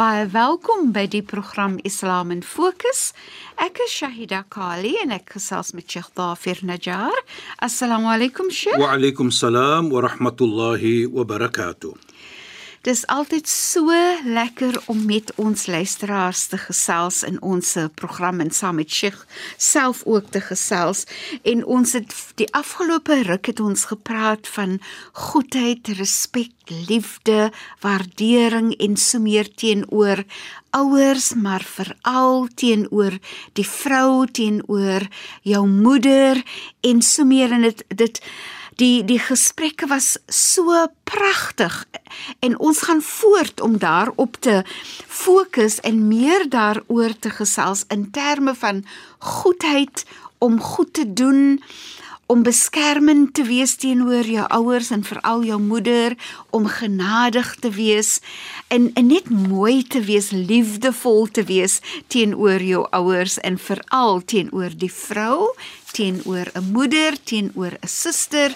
Baie welkom by die program Islam in Fokus. Ek is Shahida Kali en ek gesels met Sheikh Dafir Najjar. Assalamu alaykum Sheikh. Wa alaykum salaam wa rahmatullahi wa barakatuh. Dis altyd so lekker om met ons luisteraars te gesels in ons program en saam met Sheikh self ook te gesels. En ons het die afgelope ruk het ons gepraat van goedheid, respek, liefde, waardering en so meer teenoor ouers maar veral teenoor die vrou teenoor jou moeder en so meer. En dit dit die die gesprekke was so pragtig en ons gaan voort om daarop te fokus en meer daaroor te gesels in terme van goedheid om goed te doen om beskermend te wees teenoor jou ouers en veral jou moeder om genadig te wees en, en net mooi te wees liefdevol te wees teenoor jou ouers en veral teenoor die vrou teenoor 'n moeder, teenoor 'n suster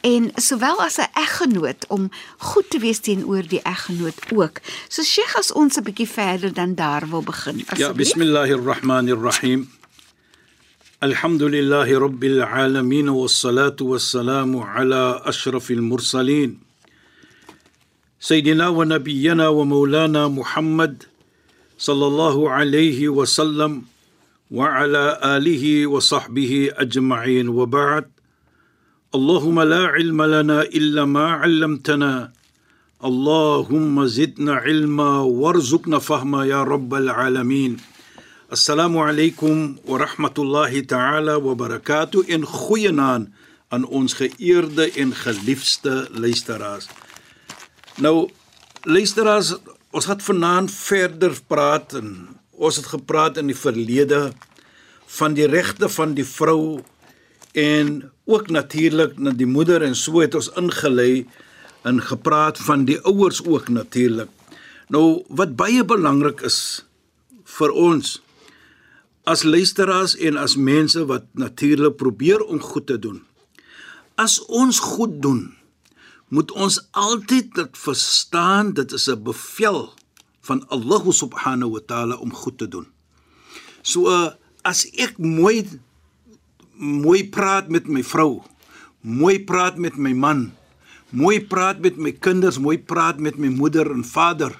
en sowel as 'n eggenoot om goed te wees teenoor die eggenoot ook. So Sheikh as ons 'n bietjie verder dan daar wil begin. Ja, bismillahirrahmanirrahim. الحمد لله رب العالمين والصلاة والسلام على أشرف المرسلين سيدنا ونبينا ومولانا محمد صلى الله عليه وسلم وعلى آله وصحبه أجمعين. وبعد اللهم لا علم لنا إلا ما علمتنا. اللهم زدنا علما وارزقنا فهما يا رب العالمين. السلام عليكم ورحمة الله تعالى وبركاته. إن خوينا أن أنس خيرد إن خليفست ليستراز. نو ليستراز Ons het vanaand verder praat en ons het gepraat in die verlede van die regte van die vrou en ook natuurlik na die moeder en so het ons ingelei en gepraat van die ouers ook natuurlik. Nou wat baie belangrik is vir ons as luisteraars en as mense wat natuurlik probeer om goed te doen. As ons goed doen, moet ons altyd dit verstaan dit is 'n bevel van Allah subhanahu wa taala om goed te doen. So as ek mooi mooi praat met my vrou, mooi praat met my man, mooi praat met my kinders, mooi praat met my moeder en vader,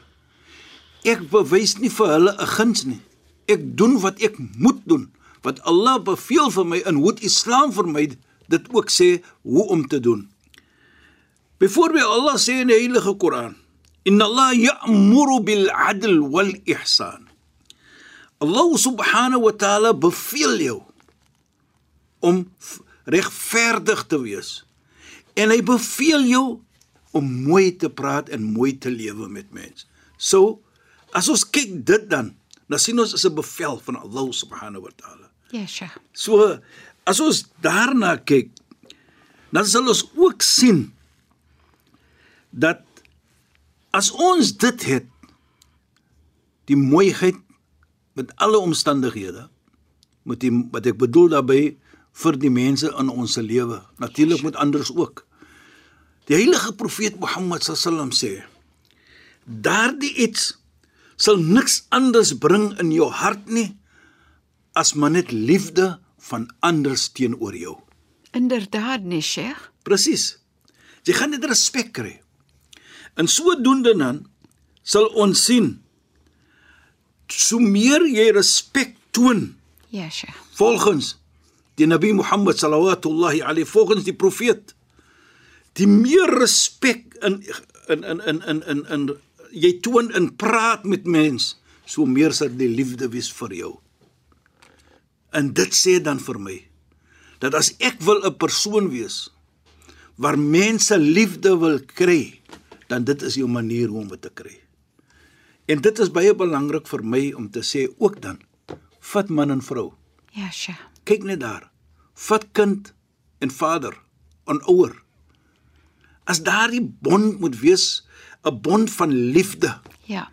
ek bewys nie vir hulle 'n guns nie ek doen wat ek moet doen wat Allah beveel vir my en hoe die Islam vir my dit ook sê hoe om te doen byvoorbeeld Allah sê in die heilige Koran inna Allah ya'muru bil 'adl wal ihsan Allah subhanahu wa ta'ala beveel jou om regverdig te wees en hy beveel jou om mooi te praat en mooi te lewe met mense so as ons kyk dit dan Dan sien ons is 'n bevel van Allah subhanahu wa taala. Yesh. So as ons daarna kyk, dan sal ons ook sien dat as ons dit het die mooiheid met alle omstandighede met die wat ek bedoel daarbey vir die mense in ons lewe natuurlik met anders ook die heilige profeet Mohammed sallam sê daardie iets sal niks anders bring in jou hart nie as maar net liefde van anders teenoor jou. Inderdaad, nee, Sheikh. Presies. Jy gaan dit respek kry. En sodoende dan sal ons sien so meer jy respek toon. Ja, Sheikh. Volgens die Nabi Mohammed sallallahu alayhi volgens die profeet die meer respek in in in in in in, in jy toon in praat met mens, so meer sal die liefde wees vir jou. En dit sê dan vir my dat as ek wil 'n persoon wees waar mense liefde wil kry, dan dit is jou manier hoe om dit te kry. En dit is baie belangrik vir my om te sê ook dan vat man en vrou. Ja, sja. Kyk net daar. Vat kind en vader en ouer. As daardie bond moet wees 'n bond van liefde, Ja.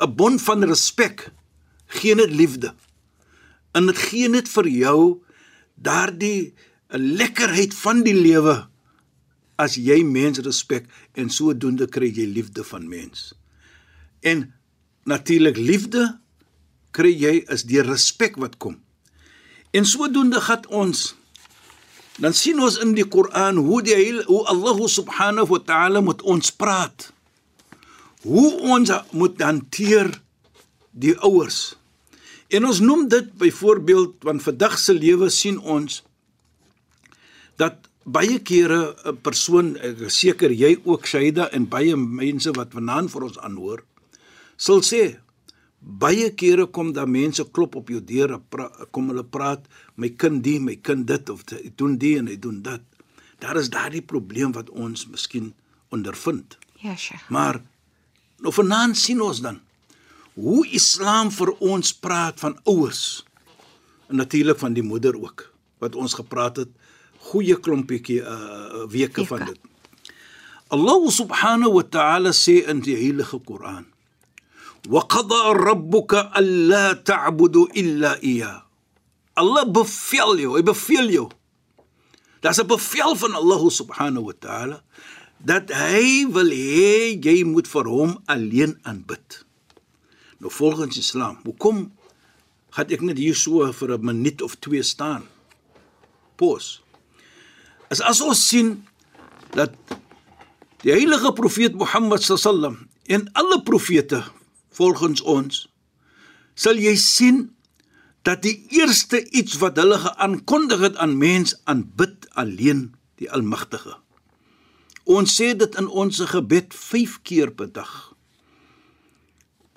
'n bond van respek, gee net liefde. En dit gee net vir jou daardie 'n lekkerheid van die lewe as jy mens respek en sodoende kry jy liefde van mens. En natuurlik liefde kry jy is deur respek wat kom. En sodoende gaan ons dan sien ons in die Koran hoe die hele, hoe Allah subhanahu wa ta'ala met ons praat. Hoe ons moet hanteer die ouers. En ons noem dit byvoorbeeld want vandag se lewe sien ons dat baie kere 'n persoon ek is seker jy ook Shaida en baie mense wat vanaand vir ons aanhoor sal sê baie kere kom daar mense klop op jou deur kom hulle praat my kind die my kind dit of hy doen die en hy doen dit daar is daardie probleem wat ons miskien ondervind Ja, sja. maar nou vanaand sien ons dan hoe Islam vir ons praat van ouers en natuurlik van die moeder ook wat ons gepraat het goeie klompietjie uh, weke Weke. van dit. Allah subhanahu wa ta'ala sê in die heilige Koran: "Wa qada rabbuka alla ta'budu illa iya." Allah beveel jou, hy beveel jou. Daar's 'n bevel van Allah subhanahu wa ta'ala dat hy wil hê jy moet vir hom alleen aanbid. Nou volgens Islam, hoekom gaan ek net hier so vir 'n minuut of twee staan? Pos. As as ons sien dat die heilige profeet Mohammed sallam en alle profete volgens ons sal jy sien dat die eerste iets wat hulle geaankondig het aan mens aanbid alleen die Almagtige. Ons sê dit in ons gebed 5 keer per dag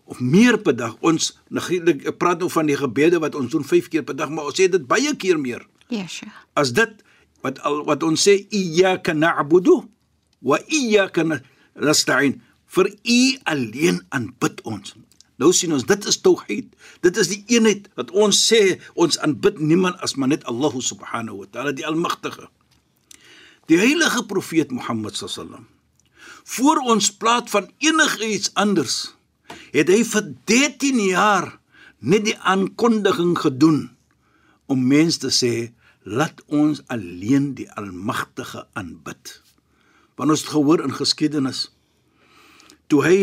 of meer per dag. Ons natuurlik ek praat nou van die gebede wat ons doen 5 keer per dag, maar ons sê dit baie keer meer. Ja, sja. As dit wat al wat ons sê iyyaka na'budu wa iyyaka nasta'in vir u alleen aanbid ons. Nou sien ons dit is tauhid. Dit is die eenheid wat ons sê ons aanbid niemand as maar net Allah subhanahu wa ta'ala die almagtige. Die heilige profeet Mohammed sallam voor ons praat van enigiets anders het hy vir 13 jaar net die aankondiging gedoen om mense te sê laat ons alleen die almagtige aanbid. Want ons het gehoor in geskiedenis toe hy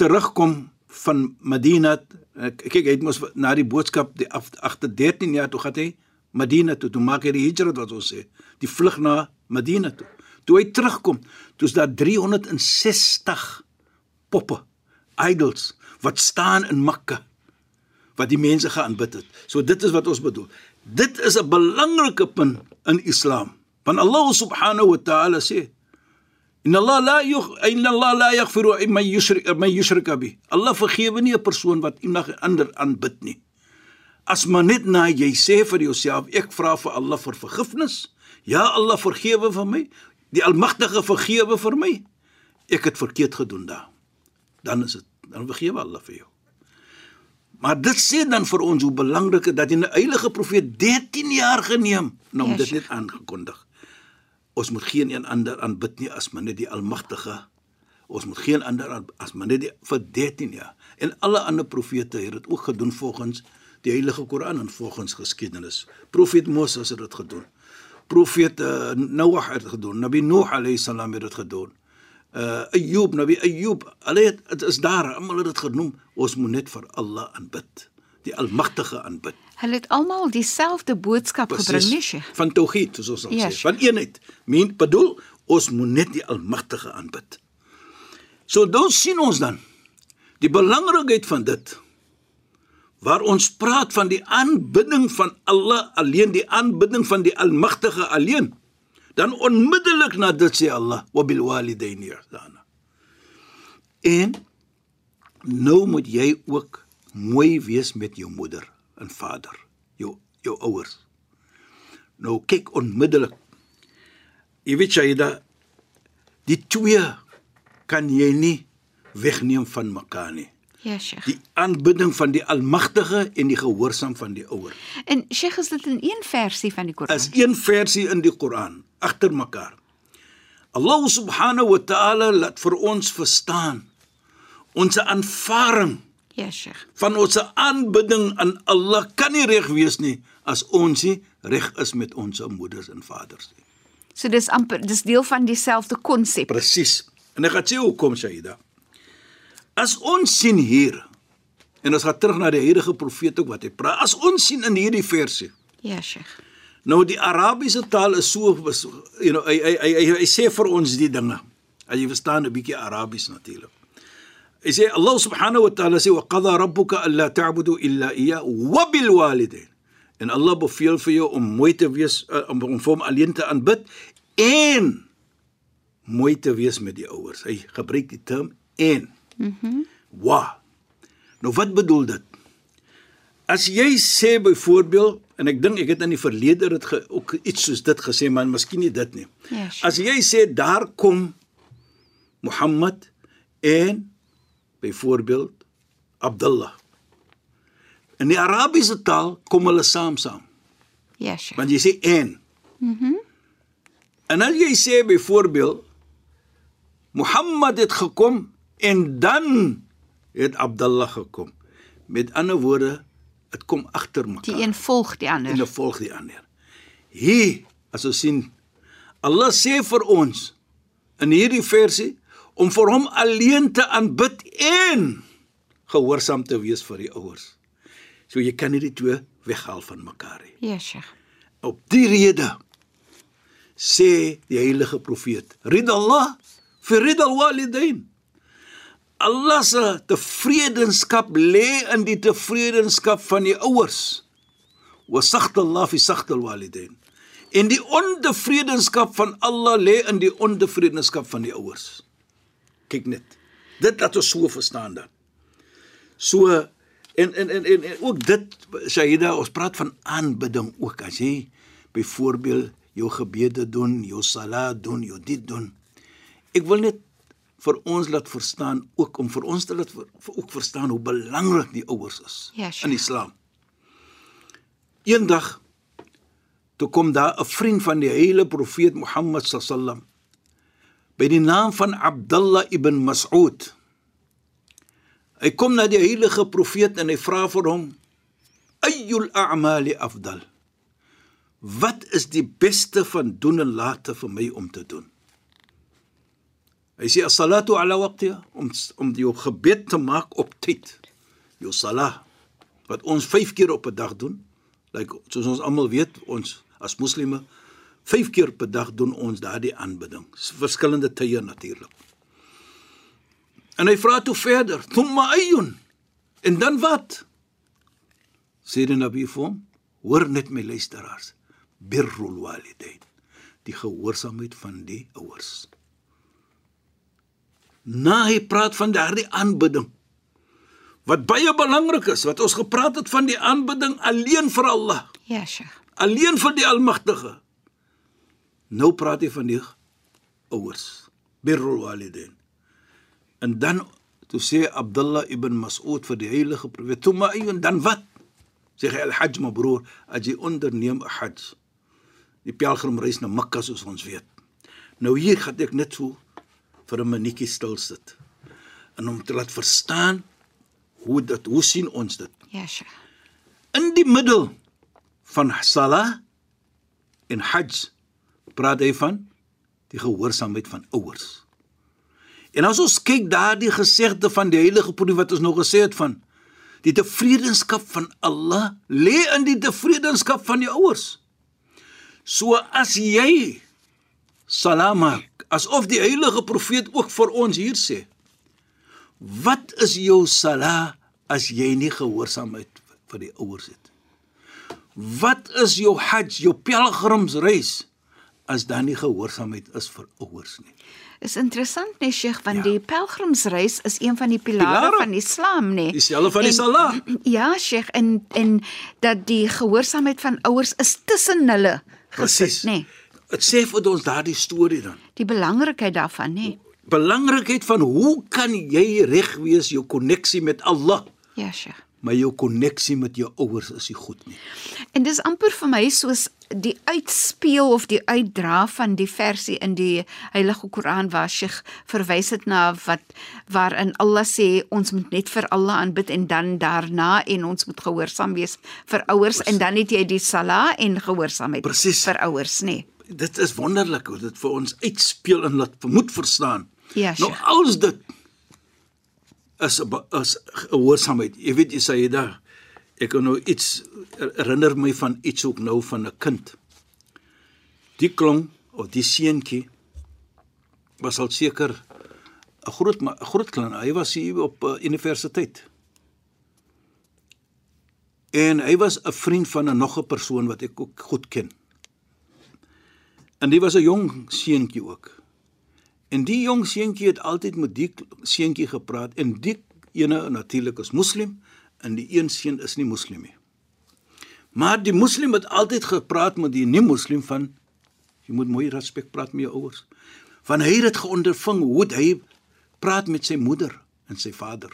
terugkom van Madina kyk hy het mos na die boodskap die agter 13 jaar toe gaan hy Madina toe toe maak hy die hijra wat ons sê die vlug na Madina toe toe hy terugkom toe's daar 360 poppe idols wat staan in Mekka wat die mense geaanbid het. So dit is wat ons bedoel. Dit is 'n belangrike punt in Islam. Want Allah subhanahu wa ta'ala sê Inna Allah la yugh inna Allah la yaghfiru man yushrik man yushrika bi. Allah vergewe nie 'n persoon wat iemand ander aanbid nie. As maar net na jy sê vir jouself, ek vra vir Allah vir vergifnis. Ja Allah vergewe vir my. Die Almagtige vergewe vir my. Ek het verkeerd gedoen daar. Dan is dit dan vergewe Allah vir jou. Maar dit sê dan vir ons hoe belangrik dit dat die heilige profeet 13 jaar geneem nou om Ja, dit net aangekondig. Ons moet geen een ander aanbid nie as net die Almagtige. Ons moet geen ander as net die vir 13 jaar. En alle ander profete het dit ook gedoen volgens die heilige Koran en volgens geskiedenis. Profeet Moses het dit gedoen. Profeet uh, Noah het dit gedoen. Nabi Nuh alayhi salam het dit gedoen. Uh Ayub, Nabi Ayub, hulle het dit is daar, almal het dit genoem. Ons moet net vir Allah aanbid, die Almagtige aanbid. Hulle het almal dieselfde boodskap gebring, nee, sja. van tauhid soos ons sal Ja, sê, van eenheid. Meen bedoel ons moet net die Almagtige aanbid. So dan sien ons dan die belangrikheid van dit waar ons praat van die aanbidding van Allah alleen, die aanbidding van die Almagtige alleen. Dan onmiddellik na dit sê Allah, "Wa bil walidaini ihsana." En nou moet jy ook mooi wees met jou moeder en vader, jou jou ouers. Nou kyk onmiddellik. Jy weet jy dat die twee kan jy nie wegneem van mekaar nie. Ja, Sheikh. Die aanbidding van die Almagtige en die gehoorsaam van die ouer. En Sheikh is dit in een versie van die Koran. Is een versie in die Koran agter mekaar. Allah subhanahu wa ta'ala laat vir ons verstaan ons aanvaring Ja, Sheikh. van ons aanbidding aan Allah kan nie reg wees nie as ons nie reg is met ons moeders en vaders nie. So dis amper dis deel van dieselfde konsep. Presies. En ek gaan sê hoekom Shaida. As ons sien hier en ons gaan terug na die heilige profeet ook wat hy praat. As ons sien in hierdie versie. Ja, Sheikh. Nou die Arabiese taal is so you know hy hy hy, hy, hy sê vir ons die dinge. As jy verstaan 'n bietjie Arabies natuurlik. Hy sê Allah subhanahu wa ta'ala sê wa qadha rabbuka alla ta'budu illa iya wa bil walidain. En Allah beveel vir jou om mooi te wees uh, om om vir hom alleen te aanbid en mooi te wees met die ouers. Hy gebruik die term en. Mhm. Mm wa. Nou wat bedoel dit? As jy sê byvoorbeeld en ek dink ek het in die verlede dit ge, ook iets soos dit gesê maar miskien nie dit nie. Ja, sure. As jy sê daar kom Mohammed en byvoorbeeld Abdullah. In die Arabiese taal kom hulle saam saam. Ja, Sheikh. Want jy sê en. Mhm. Mm en as jy sê byvoorbeeld Mohammed het gekom en dan het Abdullah gekom. Met ander woorde, dit kom agter mekaar. Die een volg die ander. en dan volg die ander. Hier, as ons sien, Allah sê vir ons in hierdie versie om vir hom alleen te aanbid en gehoorsaam te wees vir die ouers. So jy kan nie die twee weghaal van mekaar nie. Ja, Sheikh. Op die rede sê die heilige profeet, "Ridallah fi ridal walidain." Allah se tevredenskap lê in die tevredenskap van die ouers. Wa sakhta Allah fi sakhta alwalidain. En die ontevredenskap van Allah lê in die ontevredenskap van die ouers. Kyk net. Dit laat ons so verstaan dan. So en en en en, en ook dit Shahida, ons praat van aanbidding ook as jy byvoorbeeld jou gebede doen, jou salat doen, jou dit doen. Ek wil net vir ons laat verstaan ook om vir ons te laat vir, vir ook verstaan hoe belangrik die ouers is Ja, sure. in Islam. Eendag toe kom daar 'n vriend van die heilige profeet Mohammed sallam by die naam van Abdullah ibn Mas'ud. Hy kom na die heilige profeet en hy vra vir hom: "Ayyul a'mali afdal?" Wat is die beste van doen en late vir my om te doen? Hy sê as-salatu ala waqtiha om om jou gebed te maak op tyd. Jou salah wat ons 5 keer op 'n dag doen. Like soos ons almal weet, ons as moslime 5 keer per dag doen ons daardie aanbidding. Verskillende tye natuurlik. En hy vra toe verder, "Thumma ayyun?" En dan wat? Sê die Nabi vir hom, "Hoor net my luisteraars, birrul walidain, die gehoorsaamheid van die ouers." Na hy praat van daardie aanbidding wat baie belangrik is, wat ons gepraat het van die aanbidding alleen vir Allah, Ja, Sheikh. alleen vir die Almagtige. Nou praat hy van die ouers, birrul walidain. En dan toe sê Abdullah ibn Mas'ud vir die heilige profeet, "Tuma ayun dan wat?" Sê hy al-hajj mabroer, as jy onderneem 'n hajj. Die pelgrimreis na Mekka soos ons weet. Nou hier gaan ek net so vir 'n minuutjie stil sit. En om te laat verstaan hoe dit hoe sien ons dit? Ja, Sheikh. In die middel van salah en hajj praat hy van die gehoorsaamheid van ouers. En as ons kyk daardie gesegde van die heilige profeet wat ons nou gesê het van die tevredenskap van Allah lê in die tevredenskap van die ouers. So as jy salam maak, asof die heilige profeet ook vir ons hier sê, wat is jou salah as jy nie gehoorsaamheid vir die ouers het? Wat is jou hajj, jou pelgrimsreis as daar nie gehoorsaamheid is vir ouers nie. Is interessant nee Sheikh want Ja. die pelgrimsreis is een van die pilare, Pilare. van Islam nê. Dieselfde van die En- salah. Ja Sheikh en en dat die gehoorsaamheid van ouers is tussen hulle gesit nê. Dit sê vir ons daardie storie dan. Die belangrikheid daarvan nê. Belangrikheid van hoe kan jy reg wees jou koneksie met Allah, Ja Sheikh. maar jou koneksie met jou ouers is nie goed nie. En dis amper vir my soos die uitspeel of die uitdra van die versie in die Heilige Koran waar Sheikh verwys het na wat waarin Allah sê ons moet net vir Allah aanbid en dan daarna en ons moet gehoorsaam wees vir ouers en dan het jy die sala en gehoorsaamheid Presies. vir ouers nê. Nee. Dit is wonderlik hoe dit vir ons uitspeel en laat moet verstaan. Ja, nou Sheikh. als dit is is gehoorsaamheid. Jy weet Isaida, ek kan nou iets herinner my van iets ook nou van 'n kind. Die klong of die seentjie was al seker 'n groot 'n groot klein. Hy was hier op uh, universiteit. En hy was 'n vriend van 'n nog 'n persoon wat ek ook goed ken. En die was 'n jong seentjie ook. En die jong seentjie het altyd met die seentjie gepraat en die ene natuurlik is moslim en die een seun is nie moslim nie. Maar die moslim het altyd gepraat met die nie moslim van jy moet mooi respek praat met jou ouers. Van hy het dit geonderving hoe hy praat met sy moeder en sy vader.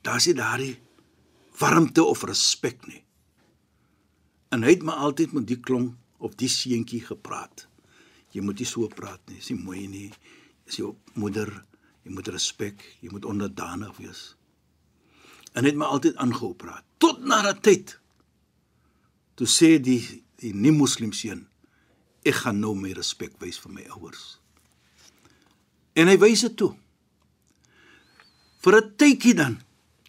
Daar is nie daardie warmte of respek nie. En hy het maar altyd met die klong of die seentjie gepraat. Jy moet nie so praat nie, is nie mooi nie. Is jou moeder, jy moet respek, jy moet onderdanig wees. En het maar altyd aangehou praat. Tot na 'n tyd toe sê die die nie moslim seun, ek gaan nou my respek wys vir my ouers. En hy wys dit toe. Vir 'n tydjie dan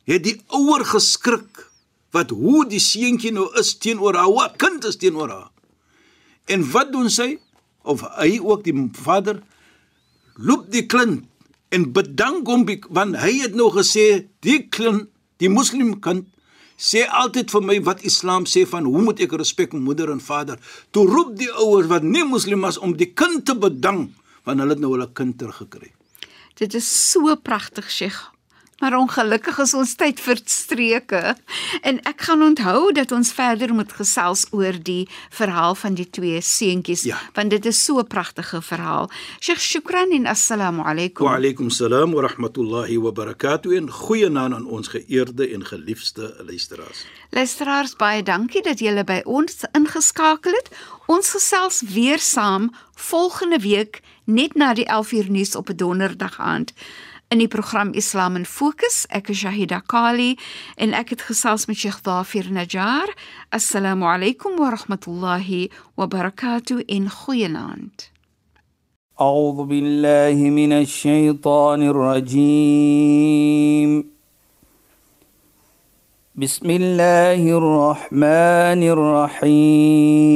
het die ouer geskrik wat hoe die seentjie nou is teenoor haar, hoe 'n kind is teenoor haar. En wat doen sy? Of hy ook die vader loop die kind en bedank hom want hy het nou gesê die kind, die moslim kind sê altyd vir my wat Islam sê van hoe moet ek respek moeder en vader. Toe roep die ouers wat nie moslim was om die kind te bedank want hulle het nou hulle kind teruggekry. Dit is so pragtig Sheikh. Maar ongelukkig is ons tyd verstreke en ek gaan onthou dat ons verder moet gesels oor die verhaal van die twee seentjies Ja. want dit is so 'n pragtige verhaal. Sheikh Shukran en assalamu alaykum. Wa alaykum salaam wa rahmatullahi wa barakatuh en goeienaand aan ons geëerde en geliefde luisteraars. Luisteraars, baie dankie dat julle by ons ingeskakel het. Ons gesels weer saam volgende week net na die 11uur nuus op 'n donderdag aand in die program Islam in Fokus. Ek is Shahida Kali en ek het gesels met Sheikh Dafir Najjar. Assalamu alaykum wa rahmatullahi wa barakatuh in goeienaand. أعوذ بالله من الشيطان الرجيم بسم الله الرحمن الرحيم